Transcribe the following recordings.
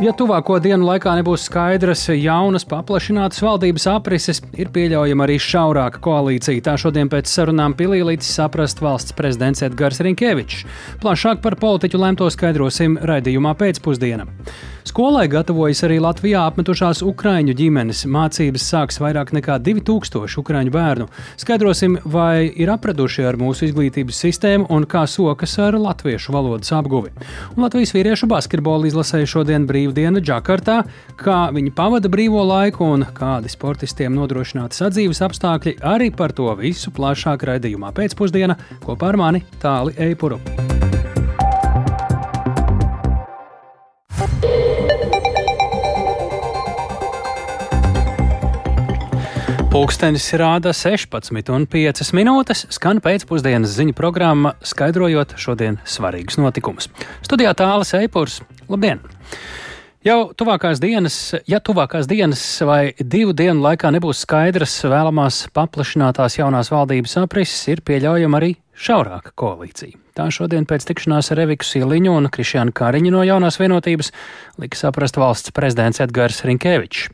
Ja tuvāko dienu laikā nebūs skaidras jaunas, paplašinātas valdības aprises, ir pieļaujama arī šaurāka koalīcija. Tā šodien pēc sarunām pilī līdz saprast valsts prezidents Edgars Rinkevičs. Plašāk par politiķu lemto skaidrosim raidījumā pēcpusdienā. Skolai gatavojas arī Latvijā apmetušās ukraiņu ģimenes. Mācības sāks vairāk nekā 2000 ukraiņu bērnu. Skaidrosim, vai ir apraduši ar mūsu izglītības sistēmu un kā sokas ar latviešu valodas apguvi. Un Latvijas vīriešu basketbola izlasēja šodien brīvdiena Džakartā, kā viņi pavada brīvo laiku un kādi sportistiem nodrošināti sadzīves apstākļi. Arī par to visu plašāk raidījumā pēcpusdienā kopā ar mani Tāli Eipuru. Pūkstens rāda 16,5 minūtes, skan pēcpusdienas ziņu programma, skaidrojot šodienas svarīgus notikumus. Studijā tālāk Eipurs. Labdien! Jau tuvākās dienas, ja tuvākās dienas vai divu dienu laikā nebūs skaidras vēlamās paplašinātās jaunās valdības aprises, ir pieļaujama arī šaurāka koalīcija. Tā šodien pēc tikšanās ar Eviku Siliņu un Krišjānu Kariņu no jaunās vienotības lika saprast valsts prezidents Edgars Rinkevičs.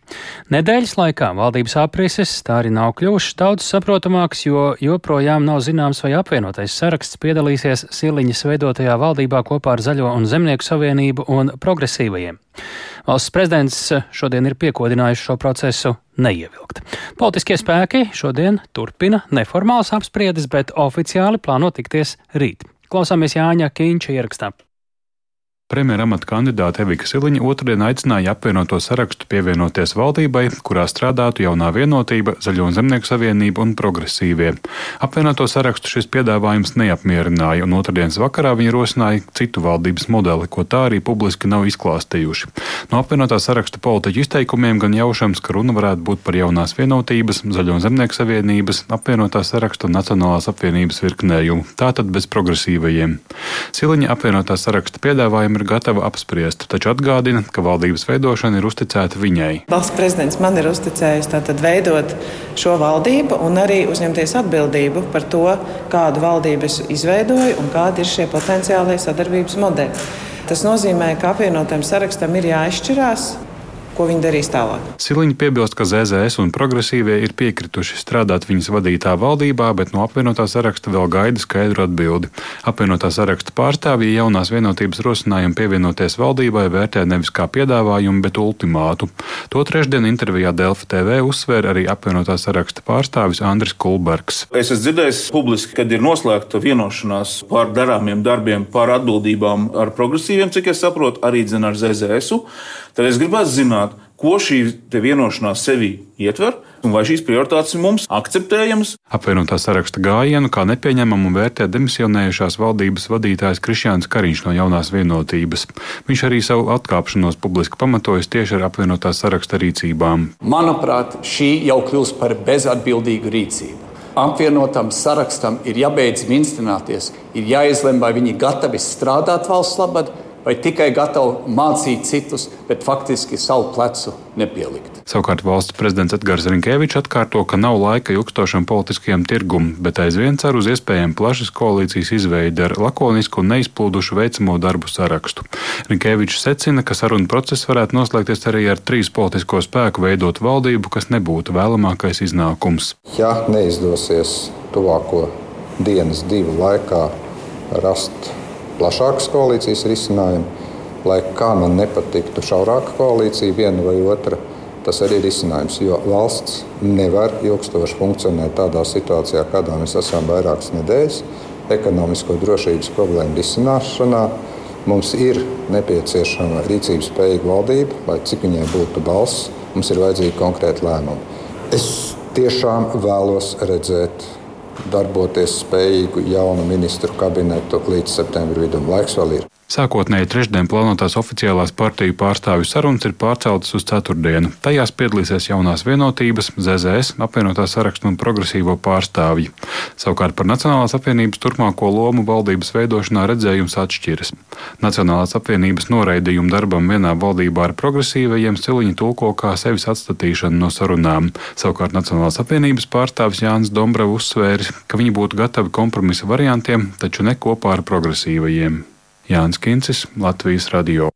Nedēļas laikā valdības aprises tā arī nav kļuvušas daudz saprotamākas, jo joprojām nav zināms, vai apvienotais saraksts piedalīsies Siliņas veidotajā valdībā kopā ar Zaļo un Zemnieku savienību un progresīvajiem. Valsts prezidents šodien ir piekodinājuši šo procesu neievilkt. Politiskie spēki šodien turpina neformālas apspriedes, bet oficiāli plāno tikties rīt. Klausāmies Jāņa Kīņša ierakstā. Premjeramata kandidāte Evika Siliņa otrdien aicināja apvienoto sarakstu pievienoties valdībai, kurā strādātu jaunā vienotība, Zaļo un Zemnieku savienība un progresīvie. Apvienoto sarakstu šis piedāvājums neapmierināja, un otrdienas vakarā viņi rosināja citu valdības modeli, ko tā arī publiski nav izklāstījuši. No apvienotā saraksta politiķu izteikumiem gan jaušams, ka runa varētu būt par jaunās vienotības, Zaļo un Zemnieku savienības, apvienotā saraksta un Nacionālās apvienības virknējumu, tātad bez progresīvajiem. Siliņa apvienotā saraksta piedāvājumu ir gatava apspriest, taču atgādina, ka valdības veidošana ir uzticēta viņai. Valsts prezidents man ir uzticējis tātad veidot šo valdību un arī uzņemties atbildību par to, kādu valdību es izveidoju un kādi ir šie potenciālie sadarbības modeļi. Tas nozīmē, ka apvienotam sarakstam ir jāizšķirās, ko viņi darīs tālāk. Siliņa piebilst, ka ZZS un progresīvie ir piekrituši strādāt viņas vadītā valdībā, bet no apvienotā saraksta vēl gaida skaidru atbildi. Apvienotā saraksta pārstāvji jaunās vienotības rosinājumu pievienoties valdībai vērtē nevis kā piedāvājumu, bet ultimātu. To trešdien intervijā Delfa TV uzsvēra arī apvienotā saraksta pārstāvis Andris Kulbergs. Es esmu dzirdējis publiski, kad ir noslēgta vienošanās par darāmiem darbiem, par atbildībām ar progresīviem, cik es saprotu, arī dzen ar ZZS. Tad es gribētu zināt, ko šī vienošanās sevī ietver un vai šīs prioritātes ir mums akceptējamas. Apvienotā saraksta gājienu kā nepieņemamu vērtē demisionējušās valdības vadītājs Krišjāns Kariņš no jaunās vienotības. Viņš arī savu atkāpšanos publiski pamatojas tieši ar apvienotā saraksta rīcībām. Manuprāt, šī jau kļūst par bezatbildīgu rīcību. Apvienotam sarakstam ir jābeidz minstrināties, ir jāizlem, vai viņi gatavi strādāt valsts labad, vai tikai gatavi mācīt citus, bet faktiski savu plecu nepielikt. Savukārt valsts prezidents Edgars Rinkevičs atkārto, ka nav laika ilgstošam politiskajam tirgumam, bet aizvien cer uz iespējamu plašas koalīcijas izveidi ar lakonisku un neizplūdušu veicamo darbu sarakstu. Rinkevičs secina, ka sarunu process varētu noslēgties arī ar trīs politisko spēku veidot valdību, kas nebūtu vēlamākais iznākums. Ja neizdosies tuvāko dienas divu laikā rast plašākas koalīcijas risinājumu, lai kā man nepatiktu šaurāka koalīcija, viena vai otra. Tas arī ir risinājums, jo valsts nevar ilgstoši funkcionēt tādā situācijā, kādā mēs esam vairākas nedēļas. Ekonomisko drošības problēmu risināšanā mums ir nepieciešama rīcības spējīga valdība, lai cik viņai būtu balss, mums ir vajadzīgi konkrēti lēmumi. Es tiešām vēlos redzēt darboties spējīgu jaunu ministru kabinetu līdz septembra vidum. Laiks vēl ir. Sākotnēji trešdien plānotās oficiālās partiju pārstāvju sarunas ir pārceltas uz ceturtdienu. Tajās piedalīsies jaunās vienotības, ZZS, apvienotā sarakstu un progresīvo pārstāvji. Savukārt par Nacionālās apvienības turpmāko lomu valdības veidošanā redzējums atšķiras. Nacionālās apvienības noraidījumu darbam vienā valdībā ar progresīvajiem Ciliņa tulko kā sevis atstatīšanu no sarunām. Savukārt Nacionālās apvienības pārstāvis Jānis Dombra uzsvēris, ka viņi būtu gatavi kompromisa variantiem, taču ne kopā ar progresīvajiem. Jānis Kincis, Latvijas radio.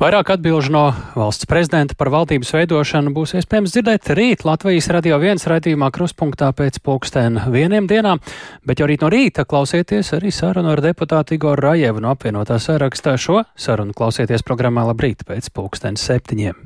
Vairāk atbilžu no valsts prezidenta par valdības veidošanu būs iespējams dzirdēt rīt Latvijas radio viens raidījumā kruspunktā pēc pulkstēn vieniem dienām, bet jau rīt no rīta klausieties arī sarunu ar deputātu Igoru Rajevu no apvienotā sarakstā. Šo sarunu klausieties programmā Labrīt pēc pulkstēn septiņiem.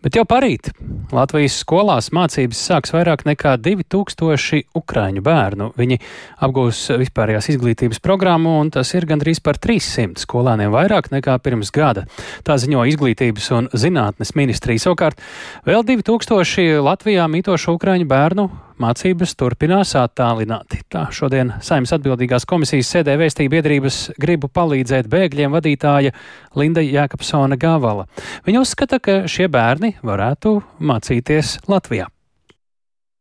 Bet jau parīt Latvijas skolās mācības sāks vairāk nekā 2000 ukraiņu bērnu. Viņi apgūs vispārējās izglītības programmu, un tas ir gandrīz par 300 skolāniem vairāk nekā pirms gada. Tā ziņo Izglītības un zinātnes ministrija. Savukārt vēl 2000 Latvijā mītošu ukraiņu bērnu mācības turpinās attālināti. Tā šodien saimnes atbildīgās komisijas sēdē vēstīja biedrības gribu palīdzēt bēgļiem vadītāja Linda Jēkabsona Gavala. Viņa uzskata, ka šie bērni varētu mācīties Latvijā.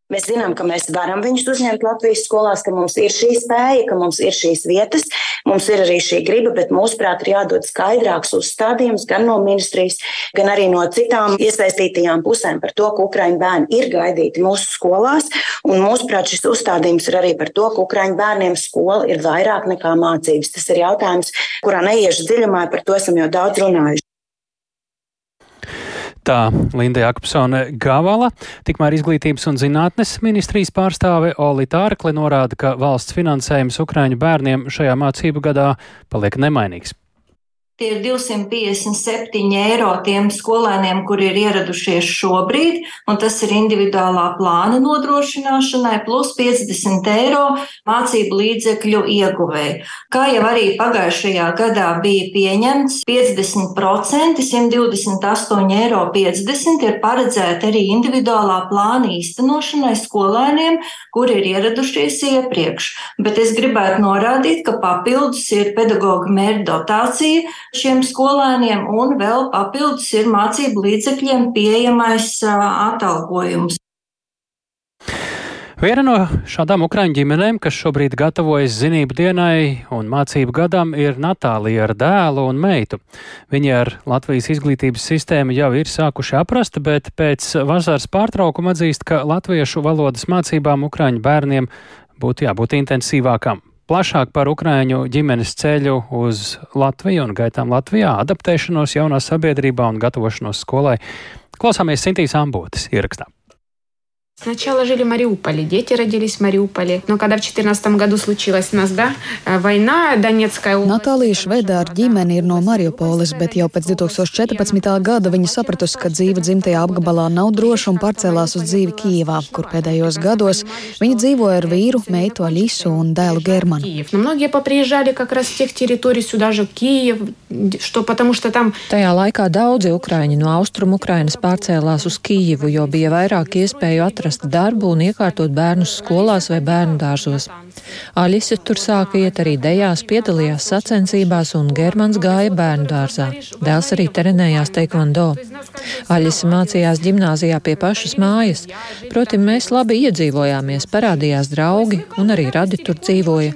Mēs zinām, ka mēs varam viņus uzņemt Latvijas skolās, ka mums ir šī spēja, ka mums ir šīs vietas, mums ir arī šī griba, bet mūsuprāt ir jādod skaidrāks uzstādījums gan no ministrijas, gan arī no citām iesaistītajām pusēm par to, ka Ukraiņu bērni ir gaidīti mūsu skolās. Un mūsuprāt šis uzstādījums ir arī par to, ka Ukraiņu bērniem skola ir vairāk nekā mācības. Tas ir jautājums, kurā neiešu dziļumā, par to esam jau daudz runājuši. Tā Linda Jakobsone Gavala, tikmēr izglītības un zinātnes ministrijas pārstāve Olita Ārkli norāda, ka valsts finansējums Ukraiņu bērniem šajā mācību gadā paliek nemainīgs. Tie ir 257 eiro tiem skolēniem, kuri ir ieradušies šobrīd, un tas ir individuālā plāna nodrošināšanai, plus 50 eiro mācību līdzekļu ieguvēji. Kā jau arī pagājušajā gadā bija pieņemts, 50%, 128 eiro 50 ir paredzēti arī individuālā plāna īstenošanai skolēniem, kuri ir ieradušies iepriekš. Bet es gribētu norādīt, ka papildus ir pedagoģa mērķa dotācija šiem skolēniem, un vēl papildus ir mācību līdzekļiem pieejamais atalgojums. Viena no šādām ukraiņu ģimenēm, kas šobrīd gatavojas zinību dienai un mācību gadam, ir Natālija ar dēlu un meitu. Viņi ar Latvijas izglītības sistēmu jau ir sākuši aprast, bet pēc vasaras pārtraukuma atzīst, ka latviešu valodas mācībām ukraiņu bērniem būtu jābūt intensīvākām. Plašāk par Ukrāņu ģimenes ceļu uz Latviju un gaitām Latvijā, adaptēšanos jaunā sabiedrībā un gatavošanos skolai. Klausāmies Sintīs Ambotas ierakstā. Сначала жили в Мариуполе, дети родились в Мариуполе. Но когда в 2014 году случилась у нас да, война, Донецкая область... Natālija Švedā ar ģimeni ir no Mariupoles, bet jau pēc 2014. gada viņa sapratusi, ka dzīve dzimtajā apgabalā nav droša un pārcēlās uz dzīvi Kijevā, kur pēdējos gados viņa dzīvoja ar vīru, meitu Alisu un dēlu Germanu. Но многие поприезжали как раз с тех территорий сюда же, Киев, что потому что там... Tajā laikā daudzi ukraiņi no austrumu Ukrainas pārcēlās uz Kijivu, jo bija vairāk iespēju atrast atrast darbu un iekārtot bērnus skolās vai bērnu dārzos. Aļise tur sāka iet arī dejās, piedalījās sacensībās un Germans gāja bērnu dārzā. Dēls arī trenējās teikvando. Aļise mācījās ģimnāzijā pie pašas mājas. Proti, mēs labi iedzīvojāmies, parādījās draugi un arī radi tur dzīvoja.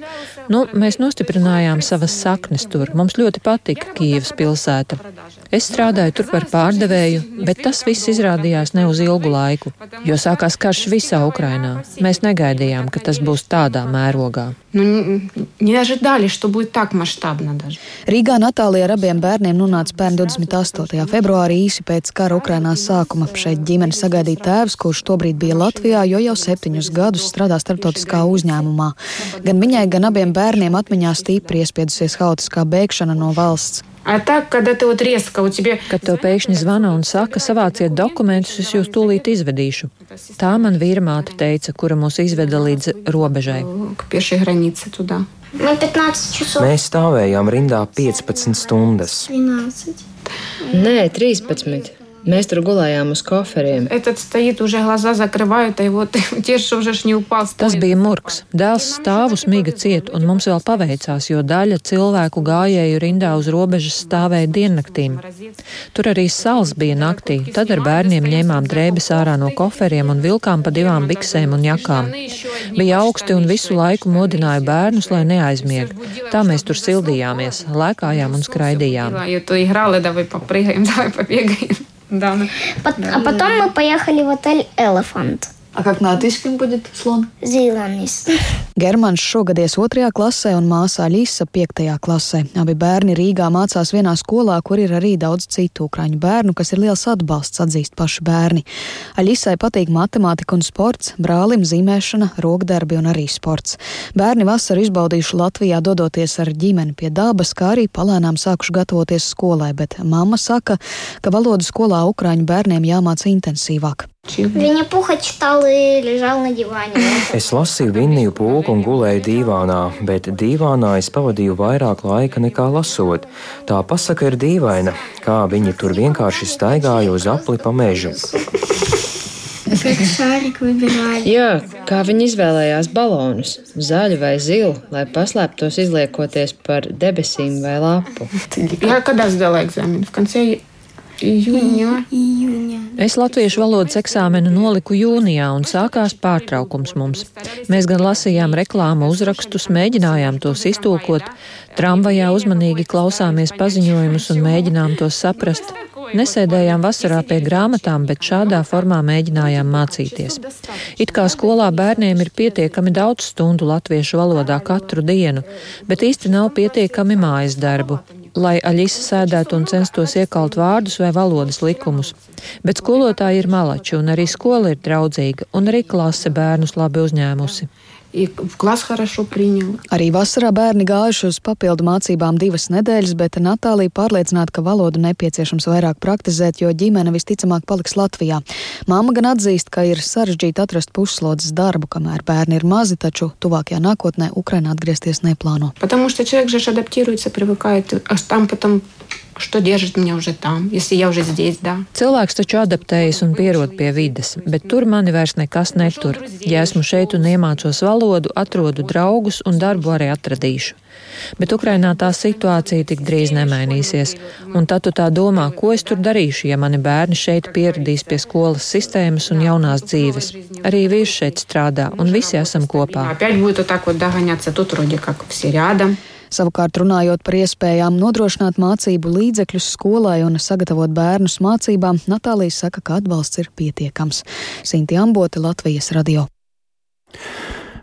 Nu, mēs nostiprinājām savas saknes tur. Mums ļoti patika Kīivas pilsēta. Es strādāju tur par pārdevēju, bet tas viss izrādījās ne uz ilgu laiku, jo sākās karš visā Ukrainā. Mēs negaidījām, ka tas būs tādā mērogā. Rīgā Natālija ar abiem bērniem nonāca pērn 28. februārī īsi pēc kara Ukrainā sākuma. Šeit ģimene sagaidīja tēvs, kurš tobrīd bija Latvijā, jo jau septiņus gadus strādā starptautiskā uzņēmumā. Gan viņai, gan abiem bērniem atmiņā stipri iespiedusies haotiskā bēgšana no valsts. А так, когда ты вот резко у тебя... Kad tev pēkšņi zvana un saka, savāciet dokumentus, es jūs tūlīt izvedīšu. Tā man vīra māte teica, kura mūs izveda līdz robežai. Mēs stāvējām rindā 15 stundas. Nē, 13. Mēs tur gulējām uz koferiem. Tas bija murgs. Dēls stāvu smiga ciet, un mums vēl paveicās, jo daļa cilvēku gājēju rindā uz robežas stāvēja diennaktīm. Tur arī sals bija naktī. Tad ar bērniem ņēmām drēbes ārā no koferiem un vilkām pa divām biksēm un jakām. Bija augsti un visu laiku modināja bērnus, lai neaizmieg. Tā mēs tur sildījāmies, lēkājām un skraidījām. Да. А потом мы поехали в отель Elephant. А как на латышском будет слон? Zilonis. Germans šogad ies otrajā klasē un māsā Līsa piektajā klasē. Abi bērni Rīgā mācās vienā skolā, kur ir arī daudz citu ukraiņu bērnu, kas ir liels atbalsts, atzīst paši bērni. Aļisai patīk matemātika un sports, brālim zīmēšana, rokdarbi un arī sports. Bērni vasaru izbaudījuši Latvijā, dodoties ar ģimeni pie dabas, kā arī palēnām sākuši gatavoties skolai, bet mamma saka, ka valodu skolā ukraiņu bērniem jāmāca intensīvāk. Viņa puha čtāli ležāla na divāni. Es lasīju Vinniju pūku un gulēju divānā, bet divānā es pavadīju vairāk laika nekā lasot. Tā pasaka ir dīvaina, kā viņi tur vienkārši staigāja uz apli pa mežu. Jā, kā viņi izvēlējās balonus, zaļu vai zilu, lai paslēptos izliekoties par debesīm vai lapu. Jā, kad es gāju eksāmenu, kad es gāju Jūnijā. Jūnijā. Es latviešu valodas eksāmenu noliku jūnijā un sākās pārtraukums mums. Mēs gan lasījām reklāmu uzrakstus, mēģinājām tos iztūkot, tramvajā uzmanīgi klausāmies paziņojumus un mēģinām tos saprast. Nesēdējām vasarā pie grāmatām, bet šādā formā mēģinājām mācīties. It kā skolā bērniem ir pietiekami daudz stundu latviešu valodā katru dienu, bet īsti nav pietiekami mājas darbu lai Aļisa sēdētu un censtos iekalt vārdus vai valodas likumus. Bet skolotāji ir malači, un arī skola ir draudzīga, un arī klase bērnus labi uzņēmusi. И в класс хорошо принял. Arī vasarā bērni gājuši uz papildu mācībām divas nedēļas, bet Natālija pārliecināta, ka valodu nepieciešams vairāk praktizēt, jo ģimene visticamāk paliks Latvijā. Māma gan atzīst, ka ir sarežģīti atrast puslodes darbu, kamēr bērni ir mazi, taču tuvākajā nākotnē Ukrainā atgriezties neplāno. Потому что человек же ж адаптируется, привыкает, а там потом что держит меня уже там, если я уже здесь, да. Cilvēks taču adaptējas un pierod pie vides, bet tur mani vairs nekas netur. Ja esmu šeit un iemācos valodu, atrodu draugus un darbu arī atradīšu. Bet Ukrainā tā situācija tik drīz nemainīsies, un tad tu tā domā, ko es tur darīšu, ja mani bērni šeit pieradīs pie skolas sistēmas un jaunās dzīves. Arī vīrs šeit strādā, un visi esam kopā. Опять будет вот так вот догоняться, тут вроде как все рядом. Savukārt, runājot par iespējām nodrošināt mācību līdzekļus skolai un sagatavot bērnus mācībām, Natālija saka, ka atbalsts ir pietiekams. Sinti Ambote, Latvijas radio.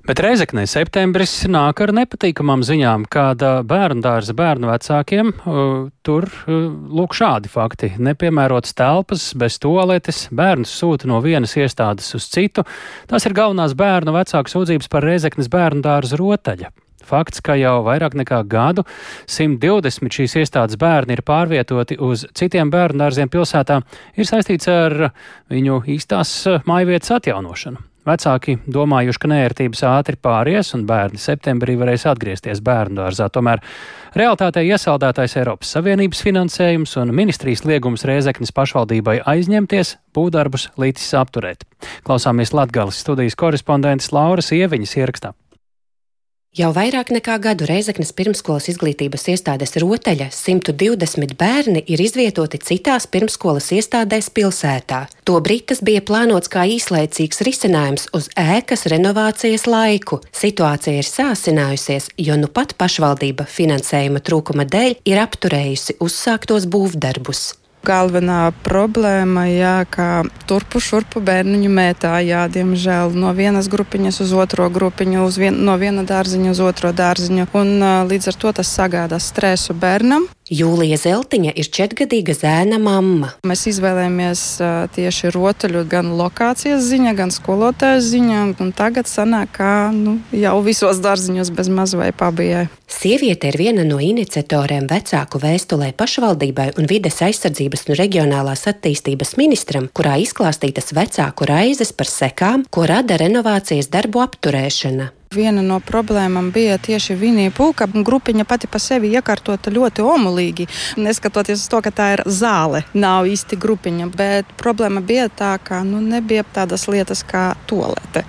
Bet Reizeknē septembris nāk ar nepatīkamām ziņām, kāda bērnu dārza bērnu vecākiem uh, tur uh, lūk šādi fakti. Nepiemērotas telpas, bez toaletes, bērnus sūta no vienas iestādes uz citu. Tas ir galvenās bērnu vecāku sūdzības par Reizeknes bērnu dārza rotaļa. Fakts, ka jau vairāk nekā gadu 120 šīs iestādes bērni ir pārvietoti uz citiem bērnu dārziem pilsētā, ir saistīts ar viņu īstās mājvietas atjaunošanu. Vecāki domājuši, ka nērtības ātri pāries un bērni septembrī varēs atgriezties bērnu dārzā. Tomēr realitātē iesaldētais Eiropas Savienības finansējums un ministrijas liegums Rēzeknes pašvaldībai aizņemties būvdarbus līdzis apturēt. Klausāmies Latgales studijas korespondentes Lauras Ieviņas ierakstā. Jau vairāk nekā gadu Reizeknas pirmskolas izglītības iestādes rotaļa 120 bērni ir izvietoti citās pirmskolas iestādēs pilsētā. Tobrīd tas bija plānots kā īslaicīgs risinājums uz ēkas renovācijas laiku. Situācija ir sāsinājusies, jo nu pat pašvaldība finansējuma trūkuma dēļ ir apturējusi uzsāktos būvdarbus. Galvenā problēma, jā, ka turpu šurpu bērniņu mētā, jā, diemžēl no vienas grupiņas uz otro grupiņu, uz vien, no viena dārziņa uz otro dārziņu. Un, līdz ar to tas sagādā stresu bērnam. Jūlija Zeltiņa ir četrgadīga zēna mamma. Mēs izvēlējāmies tieši rotaļu gan lokācijas ziņā, gan skolotājas ziņā. Tagad sanāk, ka nu, jau visos dārziņos bez maz vai pabijai. Sieviete ir viena no iniciatoriem vecāku vēstulē pašvaldībai un vides aizsardzības un reģionālās attīstības ministram, kurā izklāstītas vecāku raizes par sekām, ko rada renovācijas darbu apturēšana. Viena no problēmām bija tieši Vinija Pūka. Grupiņa pati par sevi iekārtota ļoti omulīgi. Neskatoties uz to, ka tā ir zāle, nav īsti grupiņa. Bet problēma bija tā, ka nu, nebija tādas lietas kā toalete.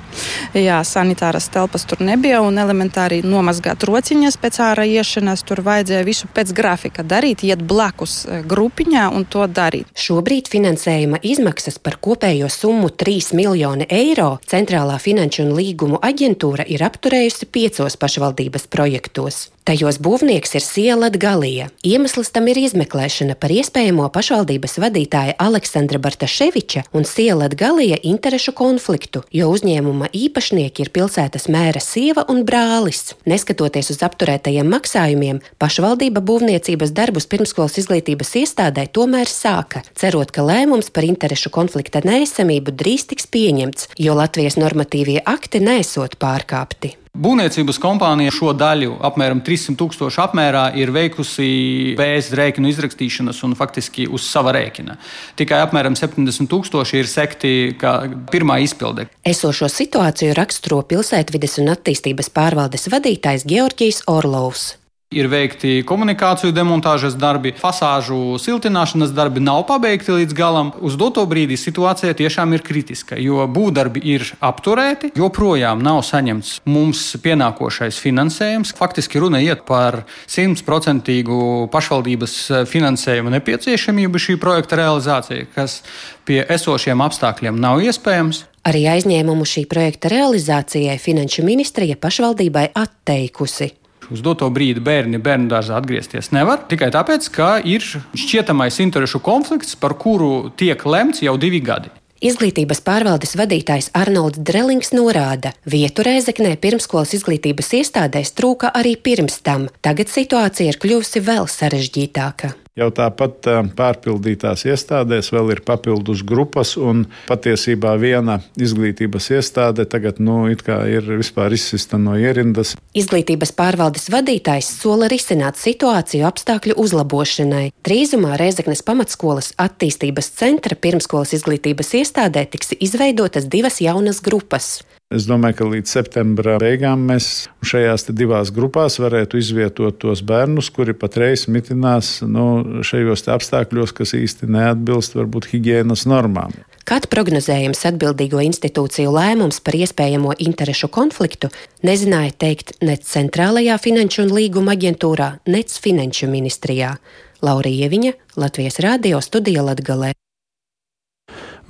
Jā, sanitāras telpas tur nebija un elementāri nomazgāt rociņas pēc ārā iešanas. Tur vajadzēja visu pēc grafika darīt, iet blakus grupiņā un to darīt. Šobrīd finansējuma izmaksas par kopējo summu 3 miljoni eiro Centrālā finanšu un līgumu aģentūra ir apturējusi piecos pašvaldības projektos. Tajos būvnieks ir Siela Galija. Iemesls tam ir izmeklēšana par iespējamo pašvaldības vadītāja Aleksandra Bartaševiča un Siela Galija interešu konfliktu, jo uzņēmuma īpašnieki ir pilsētas mēra sieva un brālis. Neskatoties uz apturētajiem maksājumiem, pašvaldība būvniecības darbus pirmskolas izglītības iestādē tomēr sāka, cerot, ka lēmums par interešu konflikta neesamību drīz tiks pieņemts, jo Latvijas normatīvie akti nesot pārkāpti. Būvniecības kompānija šo daļu, apmēram 300 tūkstošu apmērā, ir veikusi bez rēķinu izrakstīšanas un faktiski uz sava rēķina. Tikai apmēram 70 tūkstoši ir sekti kā pirmā izpilde. Esošo situāciju raksturo pilsētvides un attīstības pārvaldes vadītājs Georgijs Orlovs. Ir veikti komunikāciju demontāžas darbi, fasāžu siltināšanas darbi nav pabeigti līdz galam. Uz doto brīdi situācija tiešām ir kritiska, jo būvdarbi ir apturēti, joprojām nav saņemts mums pienākošais finansējums. Faktiski runa iet par simtprocentīgu pašvaldības finansējumu nepieciešamību šī projekta realizācijai, kas pie esošiem apstākļiem nav iespējams. Arī aizņēmumu šī projekta realizācijai Finanšu ministrija pašvaldībai atteikusi uz doto brīdi bērni bērnu dārzā atgriezties nevar. Tikai tāpēc, ka ir šķietamais interešu konflikts, par kuru tiek lemts jau divi gadi. Izglītības pārvaldes vadītājs Arnolds Drelings norāda, vietu Rēzeknē pirmskolas izglītības iestādēs trūka arī pirms tam. Tagad situācija ir kļuvusi vēl sarežģītāka. Jau tāpat pārpildītās iestādēs vēl ir papildus grupas, un patiesībā viena izglītības iestāde tagad nu, ir vispār izsista no ierindas. Izglītības pārvaldes vadītājs sola risināt situāciju apstākļu uzlabošanai. Drīzumā Rēzeknes pamatskolas attīstības centra pirmskolas izglītības iestādē tiks izveidotas divas jaunas grupas. Es domāju, ka līdz septembra beigām mēs šajās divās grupās varētu izvietot tos bērnus, kuri patreiz mitinās nu, šajos apstākļos, kas īsti neatbilst varbūt higiēnas normām. Kad prognozējams atbildīgo institūciju lēmums par iespējamo interešu konfliktu, nezināja teikt nec Centrālajā finanšu un līguma aģentūrā, nec Finanšu ministrijā. Laurija Ieviņa, Latvijas Rādio studija Latgalē.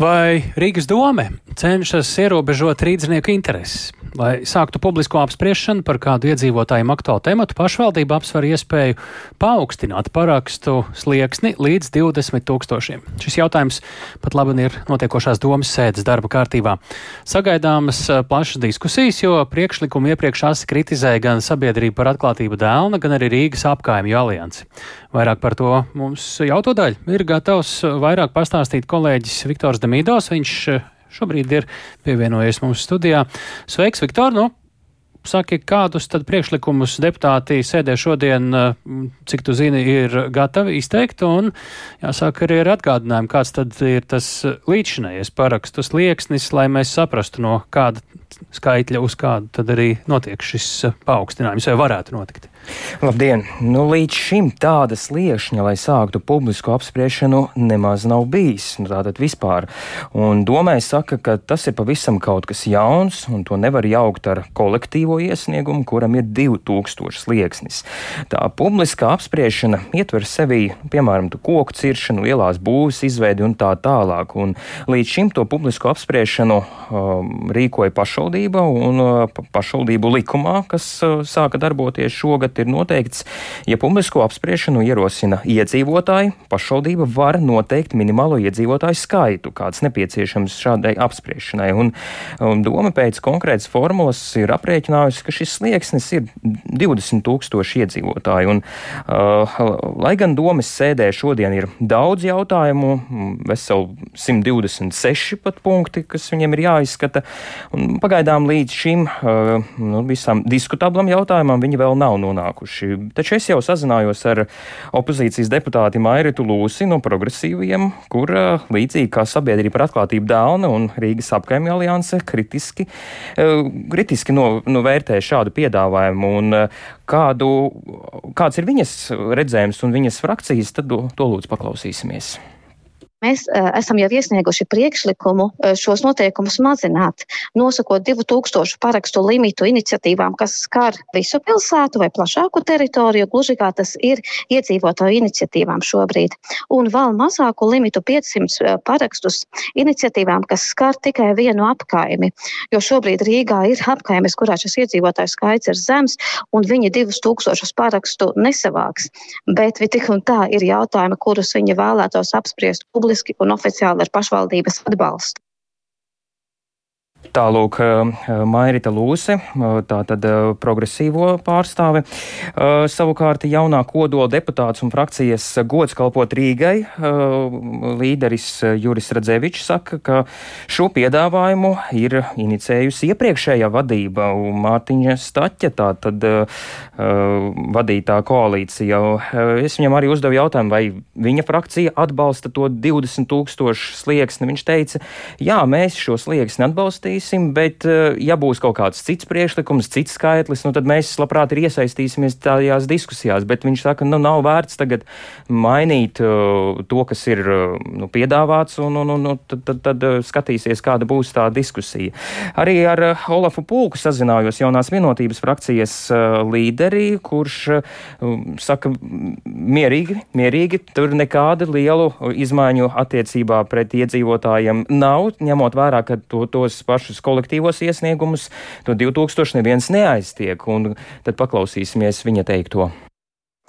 Vai Rīgas dome cenšas ierobežot rīznieku intereses? Lai sāktu publisko apspriešanu par kādu iedzīvotājiem aktuālu tematu, pašvaldība apsver iespēju paaugstināt parakstu slieksni līdz 20 tūkstošiem. Šis jautājums pat labi ir notiekošās domas sēdes darba kārtībā. Sagaidāmas eh, plašas diskusijas, jo priekšlikumu iepriekš asi kritizēja gan sabiedrība par atklātību dēlna, gan arī Rīgas apkaimju aliansi. Vairāk par to mums jautādaļ ir gatavs vairāk pastāstīt kolēģis Viktors Demīdovs. Viņš eh, šobrīd ir pievienojies mums studijā. Sveiks, Viktor! Nu, Saki, kādus tad priekšlikumus deputāti sēdē šodien, eh, cik tu zini, ir gatavi izteikt, un jāsāk arī ar atgādinājumu, kāds tad ir tas līdzšinējies parakstu slieksnis, lai mēs saprastu, no kāda skaitļa uz kādu tad arī notiek šis paaugstinājums, vai varētu notikt. Labdien! Nu, līdz šim tādas liekšņa, lai sāktu publisku apspriešanu, nemaz nav bijis. Nu, tātad vispār. Un domē saka, ka tas ir pavisam kaut kas jauns, un to nevar jaukt ar kolektīvo iesniegumu, kuram ir 2000 slieksnis. Tā publiskā apspriešana ietver sevī, piemēram, koku ciršanu, lielās būvs izveidi un tā tālāk. Un līdz šim to publisko apspriešanu um, rīkoja pašvaldība un uh, pašvaldību likumā, kas uh, sāka darboties šogad ir noteikts, ja publisko apspriešanu ierosina iedzīvotāji, pašvaldība var noteikt minimālo iedzīvotāju skaitu, kāds nepieciešams šādai apspriešanai. Un, un doma pēc konkrētas formulas ir aprēķinājusi, ka šis slieksnis ir 20 tūkstoši iedzīvotāji. Un, uh, lai gan domas sēdē šodien ir daudz jautājumu, veseli 126 pat punkti, kas viņiem ir jāizskata, un pagaidām līdz šim uh, nu, visam diskutablam jautājumam viņi vēl nav nonākuši. Taču es jau sazinājos ar opozīcijas deputāti Mairitu Lūsi no progresīviem, kur līdzīgi kā sabiedrība par atklātību Dāna un Rīgas apkaimju alianse kritiski, kritiski no, no vērtē šādu piedāvājumu un kādu, kāds ir viņas redzējums un viņas frakcijas, tad to, to lūdzu paklausīsimies. Mēs uh, esam jau iesnieguši priekšlikumu uh, šos noteikumus mazināt, nosakot 2000 parakstu limitu iniciatīvām, kas skar visu pilsētu vai plašāku teritoriju, gluži kā tas ir iedzīvotāju iniciatīvām šobrīd, un vēl mazāku limitu 500 parakstus iniciatīvām, kas skar tikai vienu apkaimi, jo šobrīd Rīgā ir apkaimes, kurā šis iedzīvotāju skaits ir zems, un viņi 2000 parakstu nesavāks. Bet tik un tā ir jautājumi, kurus viņi vēlētos apspriest publiski publiski un oficiāli ar pašvaldības atbalstu. Tālūk, eh, Mairita Lūse, eh, tātad eh, progresīvo pārstāve. Savukārt jaunā kodola deputāts un frakcijas gods kalpot Rīgai līderis Juris Radzevičs saka, ka šo piedāvājumu ir inicējusi iepriekšējā vadība Mārtiņa Staķa, tātad vadītā koalīcija. Es viņam arī uzdevu jautājumu, vai viņa frakcija atbalsta to 20 tūkstošu slieksni. Viņš teica, jā, mēs šo slieksni atbalstīs darīsim, bet eh, ja būs kaut kāds cits priekšlikums, cits skaitlis, nu, tad mēs labprāt ir iesaistīsimies tajās diskusijās. Bet viņš saka, nu nav vērts tagad mainīt uh, to, kas ir uh, nu, piedāvāts, un, un, un, tad, tad, tad skatīsies, kāda būs tā diskusija. Arī ar Olafu Pulku sazinājos jaunās vienotības frakcijas līderi, kurš saka mierīgi, mierīgi, tur nekāda lielu izmaiņu attiecībā pret iedzīvotājiem nav, ņemot vērā, ka to, tos pašus pašus kolektīvos iesniegumus, to 2000 neviens neaiztiek. Un tad paklausīsimies viņa teikto.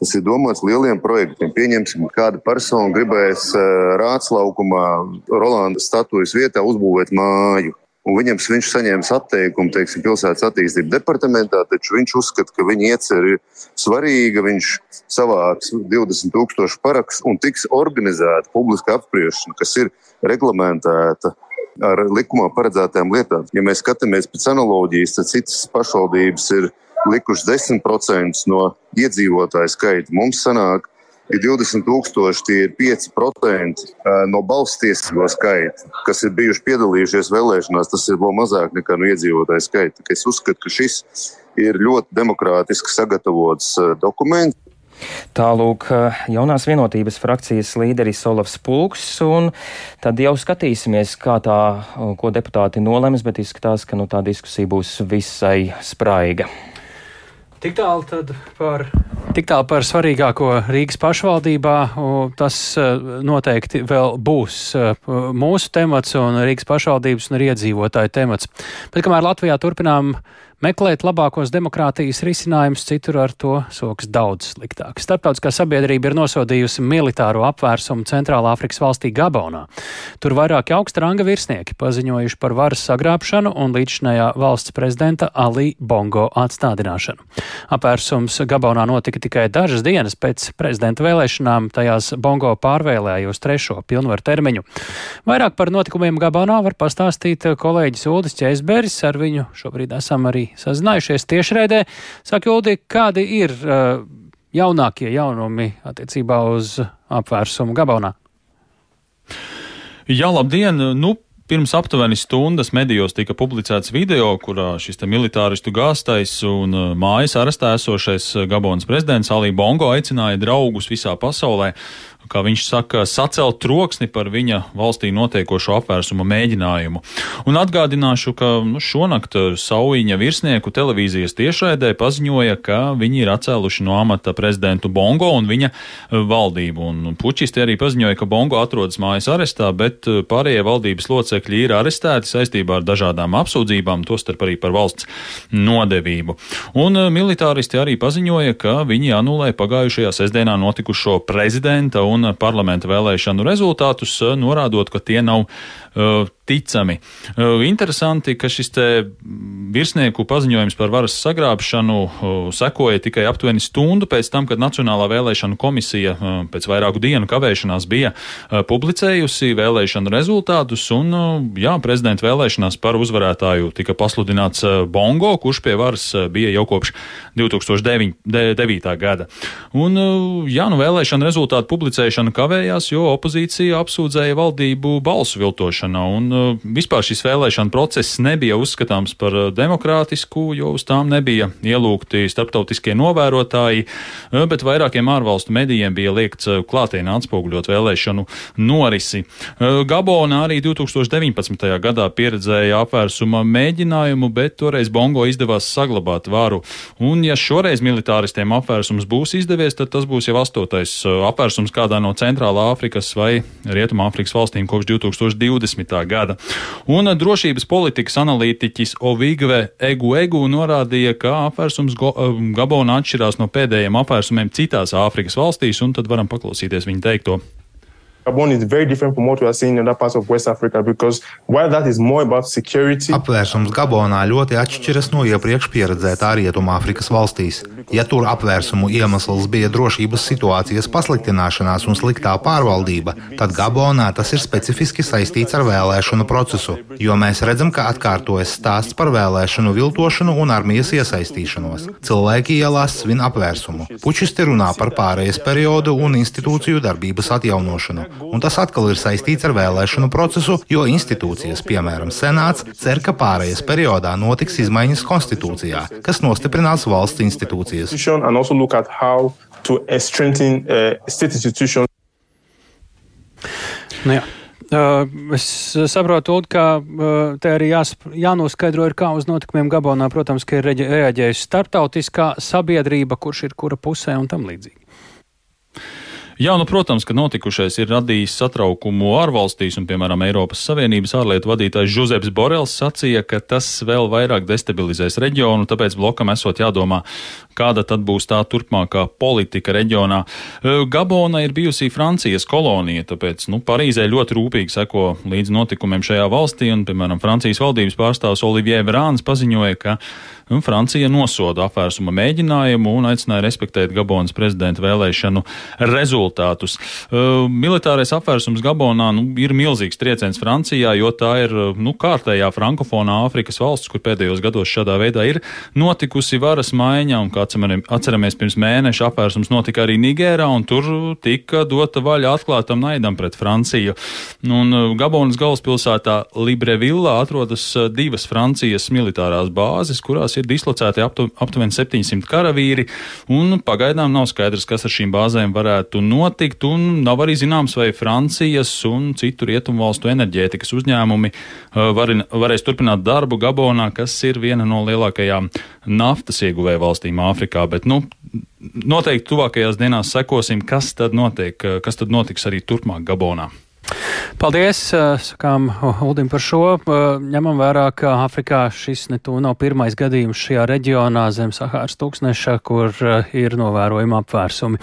Tas ir domāts lieliem projektiem. Pieņemsim, kāda persona gribēs uh, rātslaukumā Rolanda statujas vietā uzbūvēt māju. Un viņam viņš saņēma atteikumu, teiksim, pilsētas attīstības departamentā, taču viņš uzskata, ka viņa iecer ir svarīga. Viņš savāks 20,000 parakstu un tiks organizēta publiska apspriešana, kas ir reglamentēta ar likumā paredzētām lietām. Ja mēs skatāmies pēc analoģijas, tad citas pašvaldības ir likušas 10% no iedzīvotāju skaita. Mums sanāk, ir 20,000, tie ir 5% no balstiesīgo skaita, kas ir bijuši piedalījušies vēlēšanās. Tas ir vēl mazāk nekā no iedzīvotāju skaita. Es uzskatu, ka šis ir ļoti demokrātiski sagatavots dokuments. Tālūk, jaunās vienotības frakcijas līderis Olavs Pulks, un tad jau skatīsimies, kā tā, ko deputāti nolems, bet izskatās, ka nu, tā diskusija būs visai spraiga. Tik tālu par, tik tālu par svarīgāko Rīgas pašvaldībā. Tas noteikti vēl būs mūsu temats un Rīgas pašvaldības un iedzīvotāju temats. Bet kamēr Latvijā turpinām Meklēt labākos demokrātijas risinājumus citur ar to soks daudz sliktāk. Starptautiskā sabiedrība ir nosodījusi militāro apvērsumu Centrālā Afrikas valstī Gabonā. Tur vairāki augsta ranga virsnieki paziņojuši par varas sagrābšanu un līdzinājā valsts prezidenta Ali Bongo atstādināšanu. Apvērsums Gabonā notika tikai dažas dienas pēc prezidenta vēlēšanām, tajās Bongo pārvēlēja uz trešo pilnvaru termiņu. Vairāk par notikumiem Gabonā var pastāstīt kolēģis Uldis Čēsberis, ar viņu šobrīd esam arī sazinājušies tiešraidē. Saka, Uldi, kādi ir uh, jaunākie jaunumi attiecībā uz apvērsumu Gabonā? Jā, labdien! Nu, Pirms aptuveni stundas medijos tika publicēts video, kurā šis militāristu gāstais un mājas arestā esošais Gabonas prezidents Ali Bongo aicināja draugus visā pasaulē kā viņš saka, sacelt troksni par viņa valstī notiekošo apvērsuma mēģinājumu. Un atgādināšu, ka nu, šonakt Sauīņa virsnieku televīzijas tiešraidē paziņoja, ka viņi ir atcēluši no amata prezidentu Bongo un viņa e, valdību. Un pučisti arī paziņoja, ka Bongo atrodas mājas arestā, bet e, pārējie valdības locekļi ir arestēti saistībā ar dažādām apsūdzībām, tostarp arī par valsts nodevību. Un e, militāristi arī paziņoja, ka viņi anulē pagājušajā sestdienā notikušo prezidenta un parlamenta vēlēšanu rezultātus, eh, norādot, ka tie nav ticami. Uh, interesanti, ka šis te virsnieku paziņojums par varas sagrābšanu uh, sekoja tikai aptuveni stundu pēc tam, kad Nacionālā vēlēšana komisija pēc vairāku dienu kavēšanās bija publicējusi vēlēšanu rezultātus, un jā, prezidenta vēlēšanās par uzvarētāju tika pasludināts Bongo, kurš pie varas bija jau kopš 2009. gada. Un jā, nu vēlēšana rezultātu publicēja ratificēšana kavējās, jo opozīcija apsūdzēja valdību balsu viltošanā, un vispār šis vēlēšana process nebija uzskatāms par demokrātisku, jo uz tām nebija ielūgti starptautiskie novērotāji, bet vairākiem ārvalstu medijiem bija liekts klātienē atspoguļot vēlēšanu norisi. Gabona arī 2019. gadā pieredzēja apvērsuma mēģinājumu, bet toreiz Bongo izdevās saglabāt varu. Un, ja šoreiz militāristiem apvērsums būs izdevies, tad tas būs jau astotais uh, apvērsums kādā no Centrālā Āfrikas vai Rietumāfrikas valstīm kopš 2020. Gada. Un uh, drošības politikas analītiķis Ovigve Egu Egu norādīja, ka apvērsums uh, Gabonā atšķirās no pēdējiem apvērsumiem citās Āfrikas valstīs, un tad varam paklausīties viņa teikto. Gabon is very different from what we are seeing in other parts of West Africa because while that is more about security. Apvērsums Gabonā ļoti atšķiras no iepriekš pieredzētā Rietumāfrikas valstīs. Ja tur apvērsumu iemesls bija drošības situācijas pasliktināšanās un sliktā pārvaldība, tad Gabonā tas ir specifiski saistīts ar vēlēšanu procesu, jo mēs redzam, ka atkārtojas stāsts par vēlēšanu viltošanu un armijas iesaistīšanos. Cilvēki ielās svin apvērsumu. Pučisti runā par pārējais periodu un institūciju darbības atjaunošanu un tas atkal ir saistīts ar vēlēšanu procesu, jo institūcijas, piemēram, Senāts, cer, ka pārējais periodā notiks izmaiņas konstitūcijā, kas nostiprinās valsts institūcijas. Nu jā. Es saprotu, Uld, ka te arī jās, jānoskaidro, ir, kā uz notikumiem Gabonā, protams, ka ir reaģējusi starptautiskā sabiedrība, kurš ir kura pusē un tam līdzīgi. Jā, nu, protams, ka notikušais ir radījis satraukumu ārvalstīs, un, piemēram, Eiropas Savienības ārlietu vadītājs Žuzebs Borels sacīja, ka tas vēl vairāk destabilizēs reģionu, tāpēc blokam esot jādomā, kāda tad būs tā turpmākā politika reģionā. Gabona ir bijusi Francijas kolonija, tāpēc, nu, Parīzē ļoti rūpīgi seko līdz notikumiem šajā valstī, un, piemēram, Francijas valdības pārstāvs Olivier Verāns paziņoja, ka un Francija nosoda apvērsuma mēģinājumu un aicināja respektēt Gabonas prezidenta vēlēšanu rezultātus. Militārais apvērsums Gabonā nu, ir milzīgs trieciens Francijā, jo tā ir nu, kārtējā frankofonā Āfrikas valsts, kur pēdējos gados šādā veidā ir notikusi varas maiņa, un kā atceramies, pirms mēneša apvērsums notika arī Nigērā, un tur tika dota vaļa atklātam naidam pret Franciju. Un Gabonas galvaspilsētā Librevillā atrodas divas Francijas militārās bāzes, kurās ir dislocēti aptu, aptuveni 700 karavīri, un pagaidām nav skaidrs, kas ar šīm bāzēm varētu notikt, un nav arī zināms, vai Francijas un citu rietumvalstu enerģētikas uzņēmumi uh, var, varēs turpināt darbu Gabonā, kas ir viena no lielākajām naftas ieguvēja valstīm Āfrikā. Bet, nu, noteikti tuvākajās dienās sekosim, kas tad notiek, uh, kas tad notiks arī turpmāk Gabonā. Paldies, sakām Uldim par šo. Ņemam vērā, ka Afrikā šis ne tu nav pirmais gadījums šajā reģionā zem Sahāras tūkstneša, kur ir novērojama apvērsumi.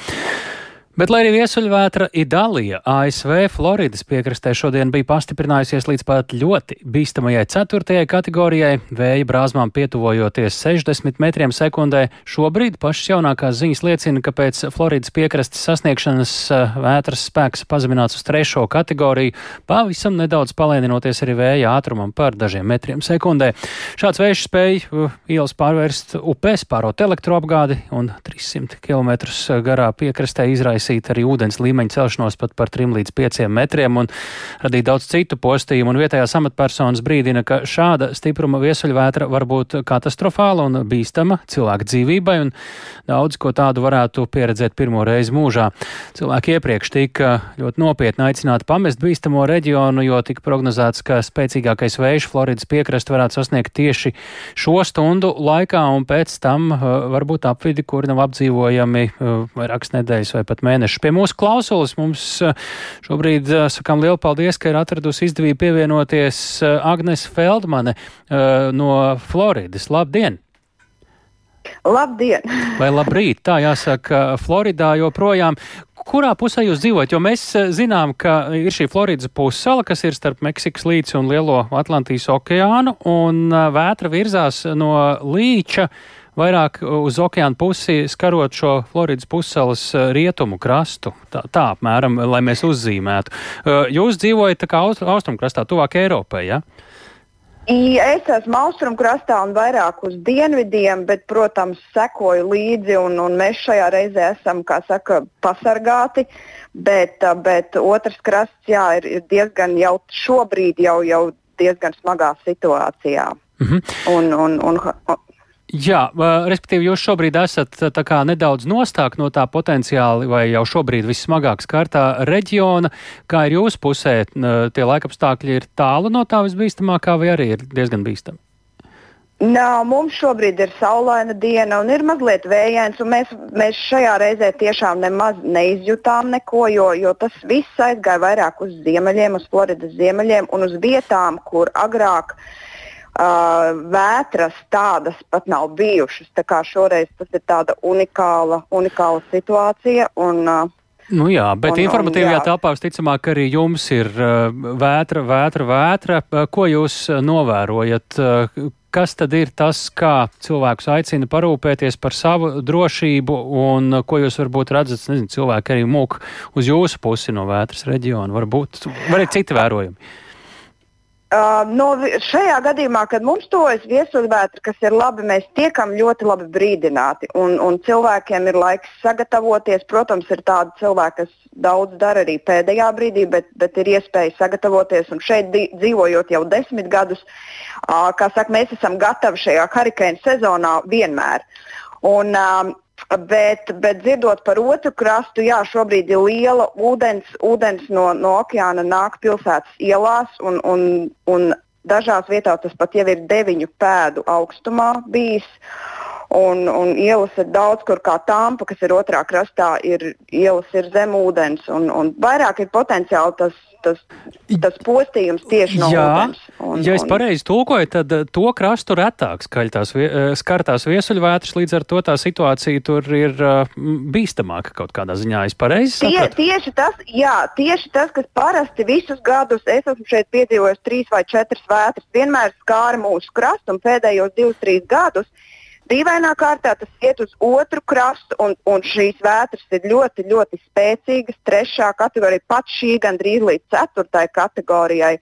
Bet, lai arī viesuļvētra Idalija ASV Floridas piekrastē šodien bija pastiprinājusies līdz pat ļoti bīstamajai ceturtajai kategorijai, vēja brāzmām pietuvojoties 60 metriem sekundē, šobrīd pašas jaunākās ziņas liecina, ka pēc Floridas piekrastes sasniegšanas eh, vētras spēks pazemināts uz trešo kategoriju, pavisam nedaudz palēninoties arī vēja ātrumam par dažiem metriem sekundē. Šāds vējš spēja uh, ielas pārvērst upēs, pārot elektroapgādi un 300 km garā piekrastē izraisa izraisīt arī ūdens līmeņa celšanos pat par 3 līdz 5 metriem un radīt daudz citu postījumu. Un vietējās amatpersonas brīdina, ka šāda stipruma viesuļvētra var būt katastrofāla un bīstama cilvēka dzīvībai, un daudz ko tādu varētu pieredzēt pirmo reizi mūžā. Cilvēki iepriekš tika ļoti nopietni aicināti pamest bīstamo reģionu, jo tika prognozēts, ka spēcīgākais vējš Floridas piekrastu varētu sasniegt tieši šo stundu laikā, un pēc tam uh, varbūt apvidi, kuri nav apdzīvojami uh, vairākas nedēļas vai pat mēnešus mēnešus. Pie mūsu klausulas mums eh, šobrīd eh, sakām lielu paldies, ka ir atradusi izdevību pievienoties eh, Agnes Feldmane no Floridas. Labdien! Labdien! Vai labrīt! Tā jāsaka, Floridā joprojām. Kurā pusē jūs dzīvojat? Jo mēs zinām, ka ir šī Floridas pussala, kas ir starp Meksikas līci un Lielo Atlantijas okeānu, un vētra virzās no līča vairāk uz okeāna pusi, skarot šo Floridas pussalas eh, rietumu krastu. Tā, tā apmēram, lai mēs uzzīmētu. Eh, jūs dzīvojat tā kā aust, austrumkrastā, tuvāk Eiropai, ja? Es esmu austrumkrastā un vairāk uz dienvidiem, bet, protams, sekoju līdzi, un, un mēs šajā reizē esam, kā saka, pasargāti. Bet, bet otrs krasts jā, ir, ir diezgan jau šobrīd jau, jau diezgan smagā situācijā. Mm -hmm. un, un, un, Jā, respektīvi, jūs šobrīd esat nedaudz nostāk no tā potenciāli, vai jau šobrīd vissmagāk skartā reģiona. Kā ir jūsu pusē, tie laikapstākļi ir tālu no tā visbīstamākā, vai arī ir diezgan bīstami? Nā, mums šobrīd ir saulaina diena un ir mazliet vējains. Mēs, mēs šajā reizē tiešām nemaz neizjutām neko, jo, jo tas viss aizgāja vairāk uz ziemeļiem, uz Floridas ziemeļiem un uz vietām, kur agrāk Uh, vētras tādas pat nav bijušas. Tā kā šoreiz tas ir tāda unikāla, unikāla situācija. Un, Nu jā, bet un, informatīvajā un, telpā visticamāk arī jums ir vētra, vētra, vētra. Ko jūs novērojat? Kas tad ir tas, kā cilvēkus aicina parūpēties par savu drošību, un ko jūs varbūt redzat, nezinu, cilvēki arī mūk uz jūsu pusi no vētras reģiona, varbūt, var arī citi vērojumi? Uh, no šajā gadījumā, kad mums tojas viesuļvētra, kas ir labi, mēs tiekam ļoti labi brīdināti. Un, un cilvēkiem ir laiks sagatavoties. Protams, ir tādi cilvēki, kas daudz dara arī pēdējā brīdī, bet, bet ir iespēja sagatavoties. Un šeit dzīvojot jau desmit gadus, uh, kā saka, mēs esam gatavi šajā hurikāna sezonā vienmēr. Un, uh, Bet, bet dzirdot par otru krastu, jā, šobrīd ir liela ūdens, ūdens no, no okeāna nāk pilsētas ielās, un, un, un dažās vietās tas pat jau ir deviņu pēdu augstumā bijis. Un, un ielas ir daudz, kur kā tāmpa, kas ir otrā krastā, ir ielas ir zem ūdens. Un, un vairāk ir potenciāli tas tas, tas postījums tieši no Jā, ūdens. Un, ja es pareizi tulkoju, tad eh, to krastu retāk skaļtās, eh, skartās viesuļvētras, līdz ar to tā situācija tur ir uh, bīstamāka kaut kādā ziņā. Es pareizi sapratu? Tie, tieši tas, jā, tieši tas, kas parasti visus gadus, es esmu šeit piedzīvojis trīs vai četras vētras, vienmēr skāra mūsu krastu un pēdējos divus, trīs gadus Dīvainā kārtā tas iet uz otru krastu, un, un šīs vētras ir ļoti, ļoti spēcīgas. Trešā kategorija, pat šī gandrīz līdz ceturtajai kategorijai.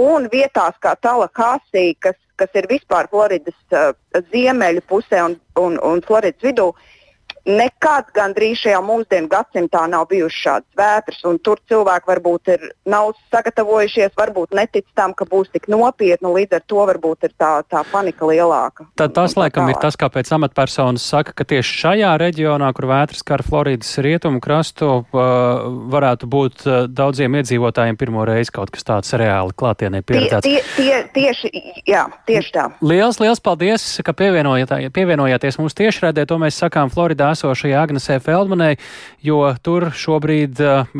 Un vietās kā Talakāsī, kas, kas ir vispār Floridas uh, ziemeļu pusē un, un, un Floridas vidū, uh, Nekad gandrīz šajā mūsdienu gadsimtā nav bijušas šādas vētras, un tur cilvēki varbūt ir nav sagatavojušies, varbūt netic tam, ka būs tik nopietni, līdz ar to varbūt ir tā, tā panika lielāka. Tad tas, tā laikam, tālāk. ir tas, kāpēc amatpersonas saka, ka tieši šajā reģionā, kur vētras skar Floridas rietumu krastu, varētu būt daudziem iedzīvotājiem pirmo reizi kaut kas tāds reāli klātienē pieredzēts. Tie, tie, tie, tieši, jā, tieši tā. Liels, liels paldies, ka pievienojāties mums tiešraidē, to mēs sakām Floridā esošajai Agnesē Feldmanai, jo tur šobrīd uh,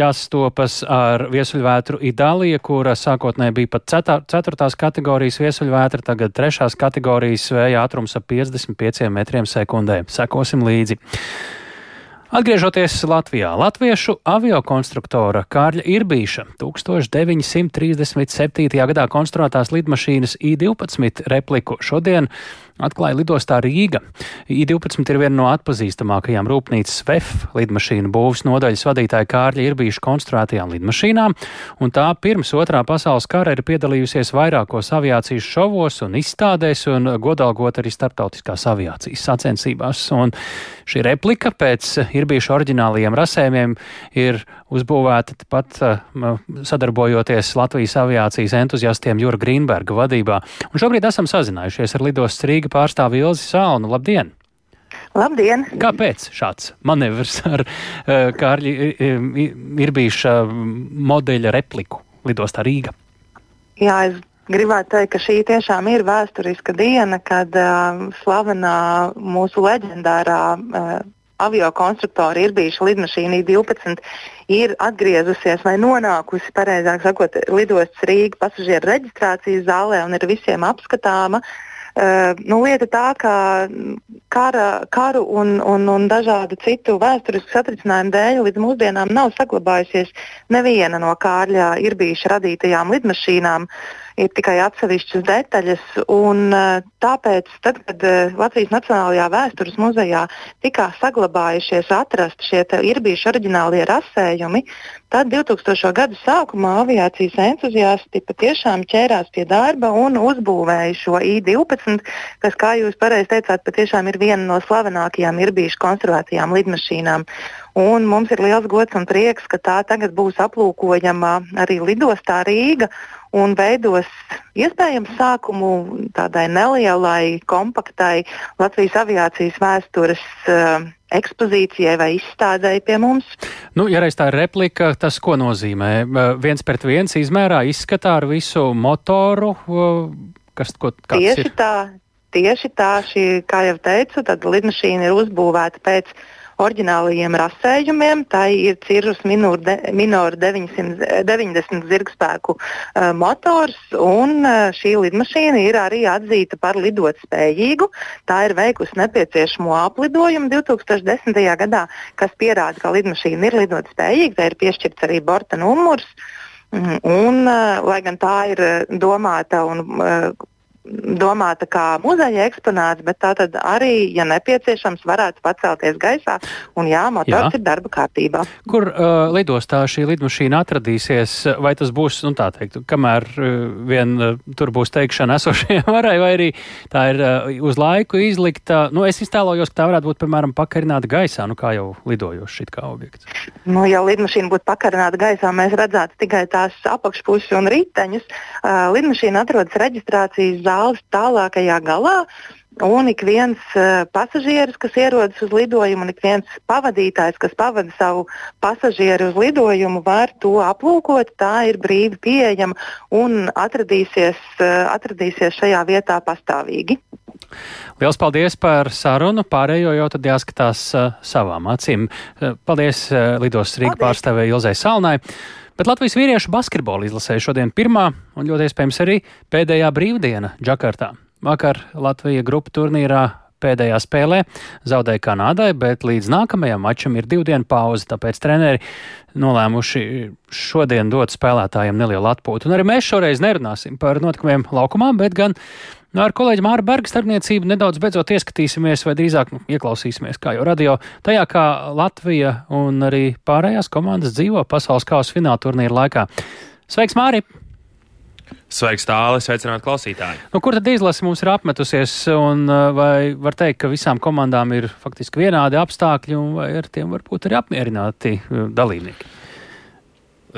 jāstopas ar viesuļvētru Itālija, kura sākotnēji bija pat ceturtās kategorijas viesuļvētra, tagad trešās kategorijas vēja ātrums ap 55 metriem sekundē. Sekosim līdzi. Atgriežoties Latvijā, latviešu aviokonstruktora Kārļa Irbīša 1937. gadā konstruētās lidmašīnas I-12 repliku šodien atklāja lidostā Rīga. I-12 ir viena no atpazīstamākajām rūpnīcas VEF lidmašīnu būvs nodaļas vadītāja Kārļa Irbīša konstruētajām lidmašīnām, un tā pirms otrā pasaules kara ir piedalījusies vairākos aviācijas šovos un izstādēs un godalgot arī starptautiskās aviācijas sacensībās. Un šī replika pēc Irbīša oriģinālajiem rasējumiem ir uzbūvēta pat sadarbojoties Latvijas aviācijas entuziastiem Jura Grīnberga vadībā. Un šobrīd esam sazinājušies ar lidostas Rīga pārstāvi Ilzi Sāunu. Labdien! Labdien! Kāpēc šāds manevrs ar uh, Kārļa Irbīša modeļa repliku lidostā Rīga? Jā, es gribētu teikt, ka šī tiešām ir vēsturiska diena, kad uh, slavenā mūsu leģendārā uh, avio konstruktora ir bijuši lidmašīna 12, ir atgriezusies vai nonākusi, pareizāk sakot, lidostas Rīgas pasažieru reģistrācijas zālē un ir visiem apskatāma. Uh, nu, lieta tā, ka kara, karu un, un, un dažādu citu vēsturisku satricinājumu dēļ līdz mūsdienām nav saglabājusies neviena no Kārļa ir bijuši radītajām lidmašīnām. Ir tikai atsevišķas detaļas. Un, tāpēc, tad, kad Latvijas Nacionālajā vēstures muzejā tika saglabājušies, atrasti šie ir bijuši oriģinālie rasējumi, Tad 2000. gadu sākumā aviācijas entuziasti patiešām ķērās pie darba un uzbūvēja šo I-12, kas, kā jūs pareizi teicāt, patiešām ir viena no slavenākajām ir bijušas konstruētajām lidmašīnām. Un mums ir liels gods un prieks, ka tā tagad būs aplūkojama arī lidostā Rīga un veidos iespējams sākumu tādai nelielai, kompaktai Latvijas aviācijas vēstures uh, ekspozīcijai vai izstādēji pie mums. Nu, ja reiz tā ir replika, tas ko nozīmē? Viens pret viens izmērā, izskatā ar visu motoru, kas ko tieši ir? tā. Tieši tā, šī, kā jau teicu, tad lidmašīna ir uzbūvēta pēc oriģinālajiem rasējumiem. Tā ir Cirrus Minor 990 zirgspēku uh, motors, un uh, šī lidmašīna ir arī atzīta par lidot spējīgu. Tā ir veikusi nepieciešamo aplidojumu 2010. gadā, kas pierāda, ka lidmašīna ir lidot spējīga. Tā ir piešķirts arī borta numurs. Mm, un, uh, lai gan tā ir domāta un domāta kā muzeja eksponāts, bet tā tad arī, ja nepieciešams, varētu pacelties gaisā. Un jā, motors jā. ir darba kārtībā. Kur uh, lidostā šī lidmašīna atradīsies? Vai tas būs, nu tā teikt, kamēr uh, vien uh, tur būs teikšana esošajai varai, vai arī tā ir uh, uz laiku izlikta? Nu, es iztēlojos, ka tā varētu būt, piemēram, pakarināta gaisā, nu kā jau lidojošs šit kā objekts. Nu, ja lidmašīna būtu pakarināta gaisā, mēs redzētu tikai tās apakšpusi un riteņus. Uh, lidmašīna atrodas reģistrācijas zāles tālākajā galā. Un ik viens uh, pasažieris, kas ierodas uz lidojumu, un ik viens pavadītājs, kas pavada savu pasažieru uz lidojumu, var to aplūkot. Tā ir brīvi pieejama un atradīsies, uh, atradīsies šajā vietā pastāvīgi. Lielas paldies par sarunu. Pārējo jau tad jāskatās uh, savām acīm. Paldies Lidos Rīgas pārstāvēja Ilzai Salnai. Bet Latvijas vīriešu basketbola izlasēja šodien pirmā un ļoti iespējams arī pēdējā brīvdiena Džakartā. Vakar Latvija grupu turnīrā pēdējā spēlē zaudēja Kanādai, bet līdz nākamajam mačam ir divu dienu pauze, tāpēc treneri nolēmuši šodien dot spēlētājiem nelielu atpūtu. Un arī mēs šoreiz nerunāsim par notikumiem laukumā, bet gan Nu, ar kolēģi Māru Bergu starpniecību nedaudz beidzot ieskatīsimies, vai drīzāk nu, ieklausīsimies, kā jau radio, tajā, kā Latvija un arī pārējās komandas dzīvo pasaules kausa fināla turnīra laikā. Sveiks, Māri! Sveiks, tālāk, sveicināt klausītāji. Nu, kur tad izlase mums ir apmetusies, un vai var teikt, ka visām komandām ir faktiski vienādi apstākļi, un vai ar tiem varbūt arī apmierināti dalībnieki?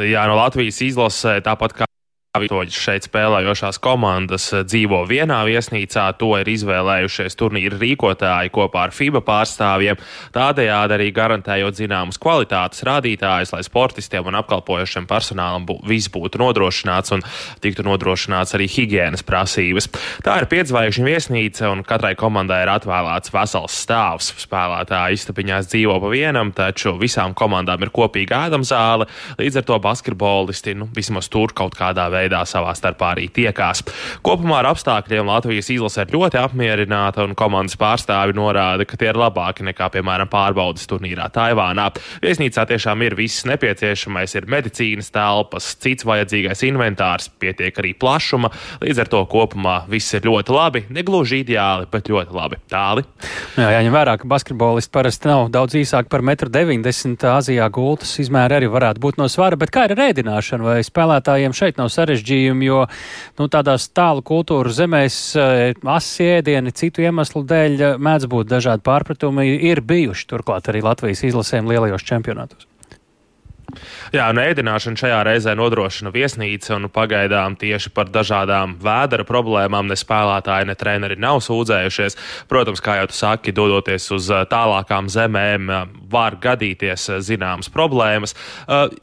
Jā, no Latvijas izlasē tāpat kā Vitoļas šeit spēlējošās komandas eh, dzīvo vienā viesnīcā, to ir izvēlējušies turnīra rīkotāji kopā ar FIBA pārstāvjiem, tādējādi arī garantējot zināmus kvalitātes rādītājus, lai sportistiem un apkalpojošiem personālam bū, viss būtu nodrošināts un tiktu nodrošināts arī higienas prasības. Tā ir piedzvaigžņu viesnīca un katrai komandai ir atvēlēts vesels stāvs. Spēlētāji istabiņās dzīvo pa vienam, taču visām komandām ir kopīga ēdamzāle, līdz ar to basketbolisti nu, vismaz tur kaut kādā veidā veidā savā starpā arī tiekās. Kopumā ar apstākļiem Latvijas izlase ir ļoti apmierināta, un komandas pārstāvi norāda, ka tie ir labāki nekā, piemēram, pārbaudas turnīrā Taivānā. Viesnīcā tiešām ir viss nepieciešamais, ir medicīnas telpas, cits vajadzīgais inventārs, pietiek arī plašuma. Līdz ar to kopumā viss ir ļoti labi, negluži ideāli, bet ļoti labi. Tāli. Jā, jāņem vērā, ka basketbolisti parasti nav daudz īsāki par 1,90 m. Azijā gultas izmēri arī varētu būt no svara, bet kā ir rēdināšana vai spēlētājiem šeit nav sarežģīti? Sarežģījumi, jo nu, tādās tālu kultūras zemēs eh, asi ēdieni citu iemeslu dēļ eh, mēdz būt dažādi pārpratumi, ir bijuši turklāt arī Latvijas izlasēm lielajos čempionātos. Jā, un ēdināšanu šajā reizē nodrošina viesnīca, un pagaidām tieši par dažādām vēdera problēmām ne spēlētāji, ne treneri nav sūdzējušies. Protams, kā jau tu saki, dodoties uz tālākām zemēm, var gadīties zināmas problēmas.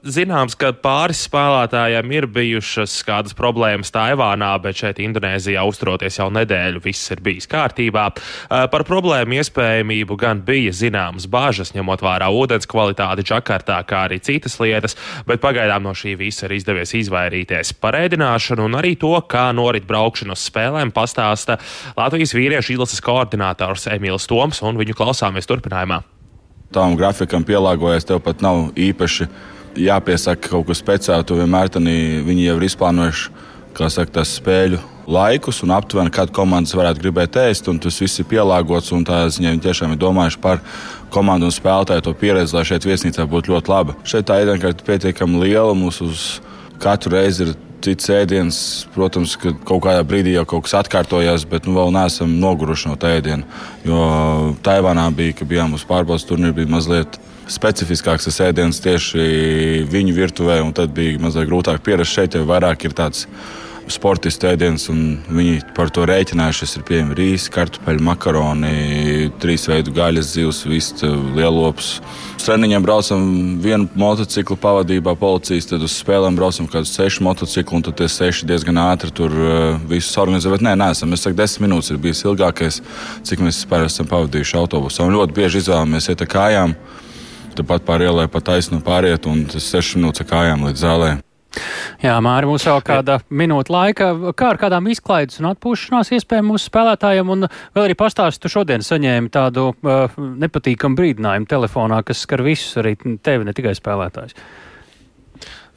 Zināms, ka pāris spēlētājiem ir bijušas kādas problēmas Taivānā, bet šeit Indonēzijā uzturoties jau nedēļu, viss ir bijis kārtībā. Par problēmu iespējamību gan bija zināmas bāžas, ņemot vērā ūdens kvalitāti Džakartā, kā arī citas lietas, bet pagaidām no šī visa ir izdevies izvairīties. Par ēdināšanu un arī to, kā norit braukšana uz spēlēm, pastāsta Latvijas vīriešu izlases koordinators Emīls Toms, un viņu klausāmies turpinājumā. Tām grafikam pielāgojies, tev pat nav īpaši jāpiesaka kaut kas speciāls. Tu vienmēr tādā viņi jau ir izplānojuši saka, tas spēļu laikus un aptuveni, kādu komandas varētu gribēt ēst. Tas viss ir pielāgots un tā ziņā viņi tiešām ir domājuši par komandu un spēlētāju to pieredzi, lai šeit viesnīcā būtu ļoti laba. Šeit tā ēdienkarte ir pietiekami liela. Mums uz katru reizi ir cits ēdiens. Protams, ka kaut kādā brīdī jau kaut kas atkārtojās, bet nu, vēl neesam noguruši no tā ēdiena. Jo Taivānā bija, kad bijām uz pārbaudas turnīru, bija mazliet specifiskāks tas ēdiens tieši viņu virtuvē, un tad bija mazliet grūtāk pierast šeit, jo vairāk ir tāds sportistu ēdiens, un viņi par to rēķinājušies. Ir pieejami rīsi, kartupeļi, makaroni, trīs veidu gaļas, zivs, vistu, lielops. Uz treniņiem braucam vienu motociklu pavadībā, policijas, tad uz spēlēm braucam kādus sešus motociklus, un tad tie seši diezgan ātri tur uh, visus organizē. Bet nē, neesam. Es saku, desmit minūtes ir bijis ilgākais, cik mēs vispār esam pavadījuši autobusā. Un ļoti bieži izvēlamies iet ar kājām. Tāpat pāri ielai pa taisnu pāriet, un tas 6 minūtes kājām līdz zālē. Jā, Māri, mums vēl kāda minūte laika. Kā ar kādām izklaides un atpūšanās iespējām mūsu spēlētājiem? Un vēl arī pastāsti, tu šodien saņēmi tādu uh, nepatīkamu brīdinājumu telefonā, kas skar visus, arī tevi, ne tikai spēlētājus.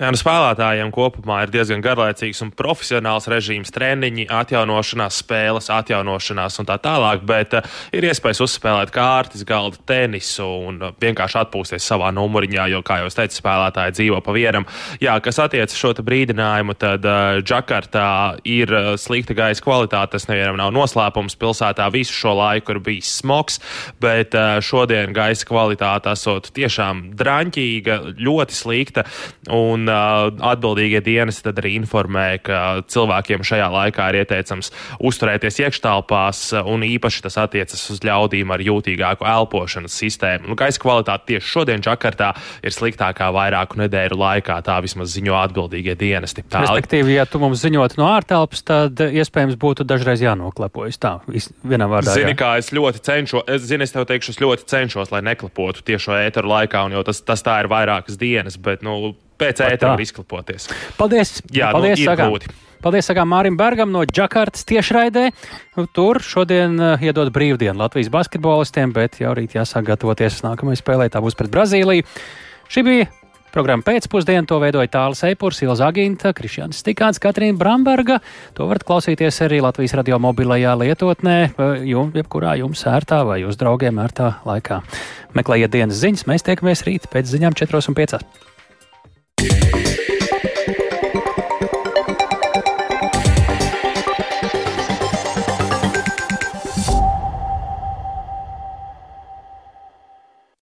Jā, nu spēlētājiem kopumā ir diezgan garlaicīgs un profesionāls režīms, treniņi, atjaunošanās, spēles, atjaunošanās un tā tālāk, bet uh, ir iespējas uzspēlēt kārtas, galda tenisu un uh, vienkārši atpūsties savā numuriņā, jo, kā jau es teicu, spēlētāji dzīvo pa vienam. Jā, kas attiecas šo brīdinājumu, tad uh, Džakartā ir uh, slikta gaisa kvalitāte, tas nevienam nav noslēpums. Pilsētā visu šo laiku ir bijis smogs, bet uh, šodien gaisa kvalitāte esot tiešām draņķīga, ļoti slikta. Un, atbildīgie dienesti tad arī informēja, ka cilvēkiem šajā laikā ir ieteicams uzturēties iekštelpās, un īpaši tas attiecas uz ļaudīm ar jūtīgāku elpošanas sistēmu. Nu, gaisa kvalitāte tieši šodien Džakartā ir sliktākā vairāku nedēļu laikā, tā vismaz ziņo atbildīgie dienesti. Tā, Respektīvi, ja tu mums ziņotu no ārtelpas, tad iespējams būtu dažreiz jānoklepojas tā, vienā vārdā. Zini, jā. kā es ļoti cenšos, es zinu, es tev teikšu, es ļoti cenšos, lai neklepotu tiešo ēteru laikā, un jau tas, tas tā ir vairākas dienas, bet, nu, pēc ētera izklapoties. Paldies! Jā, Paldies, nu. Paldies, sakām Mārim Bergam no Džakartas tiešraidē. Tur šodien uh, iedod brīvdienu Latvijas basketbolistiem, bet jau rīt jāsāk gatavoties nākamajai spēlē. Tā būs pret Brazīliju. Šī bija Programma pēcpusdienā to veidoja Tāls Eipurs, Ilza Aginta, Krišjāns Stikāns, Katrīna Bramberga. To varat klausīties arī Latvijas radio mobilajā lietotnē, jums, jebkurā jums ērtā vai uz draugiem ērtā laikā. Meklējiet dienas ziņas, mēs tiekamies rīt pēc ziņām 4 un 5.